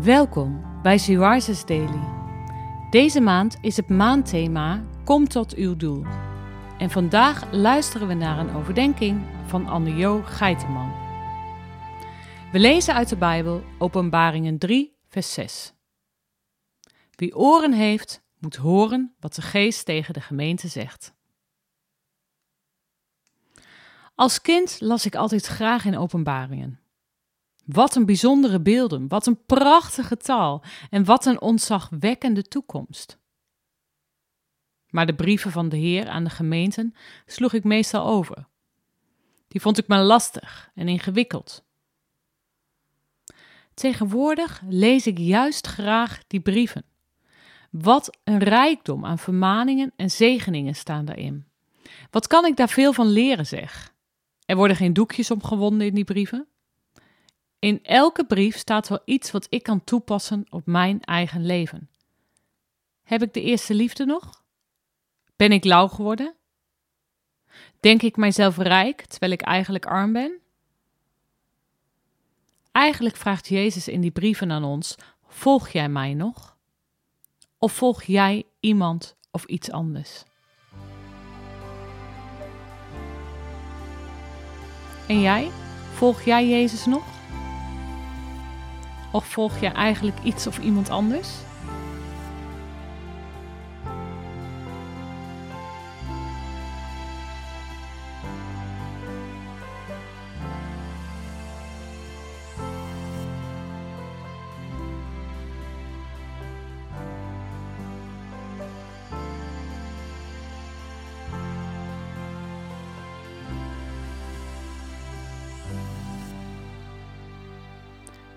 Welkom bij Syriza's Daily. Deze maand is het maandthema Kom tot uw doel. En vandaag luisteren we naar een overdenking van Anne-Jo Geiteman. We lezen uit de Bijbel Openbaringen 3, vers 6. Wie oren heeft, moet horen wat de geest tegen de gemeente zegt. Als kind las ik altijd graag in openbaringen. Wat een bijzondere beelden, wat een prachtige taal en wat een ontzagwekkende toekomst. Maar de brieven van de Heer aan de gemeenten sloeg ik meestal over. Die vond ik maar lastig en ingewikkeld. Tegenwoordig lees ik juist graag die brieven. Wat een rijkdom aan vermaningen en zegeningen staan daarin. Wat kan ik daar veel van leren, zeg? Er worden geen doekjes omgewonden in die brieven. In elke brief staat wel iets wat ik kan toepassen op mijn eigen leven. Heb ik de eerste liefde nog? Ben ik lauw geworden? Denk ik mijzelf rijk terwijl ik eigenlijk arm ben? Eigenlijk vraagt Jezus in die brieven aan ons: Volg jij mij nog? Of volg jij iemand of iets anders? En jij? Volg jij Jezus nog? Of volg jij eigenlijk iets of iemand anders?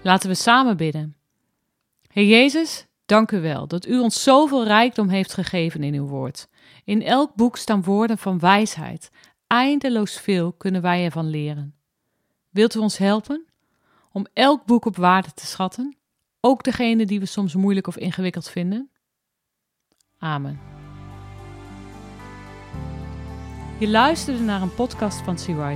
Laten we samen bidden. Heer Jezus, dank u wel dat u ons zoveel rijkdom heeft gegeven in uw woord. In elk boek staan woorden van wijsheid. Eindeloos veel kunnen wij ervan leren. Wilt u ons helpen om elk boek op waarde te schatten, ook degene die we soms moeilijk of ingewikkeld vinden? Amen. Je luisterde naar een podcast van Sea.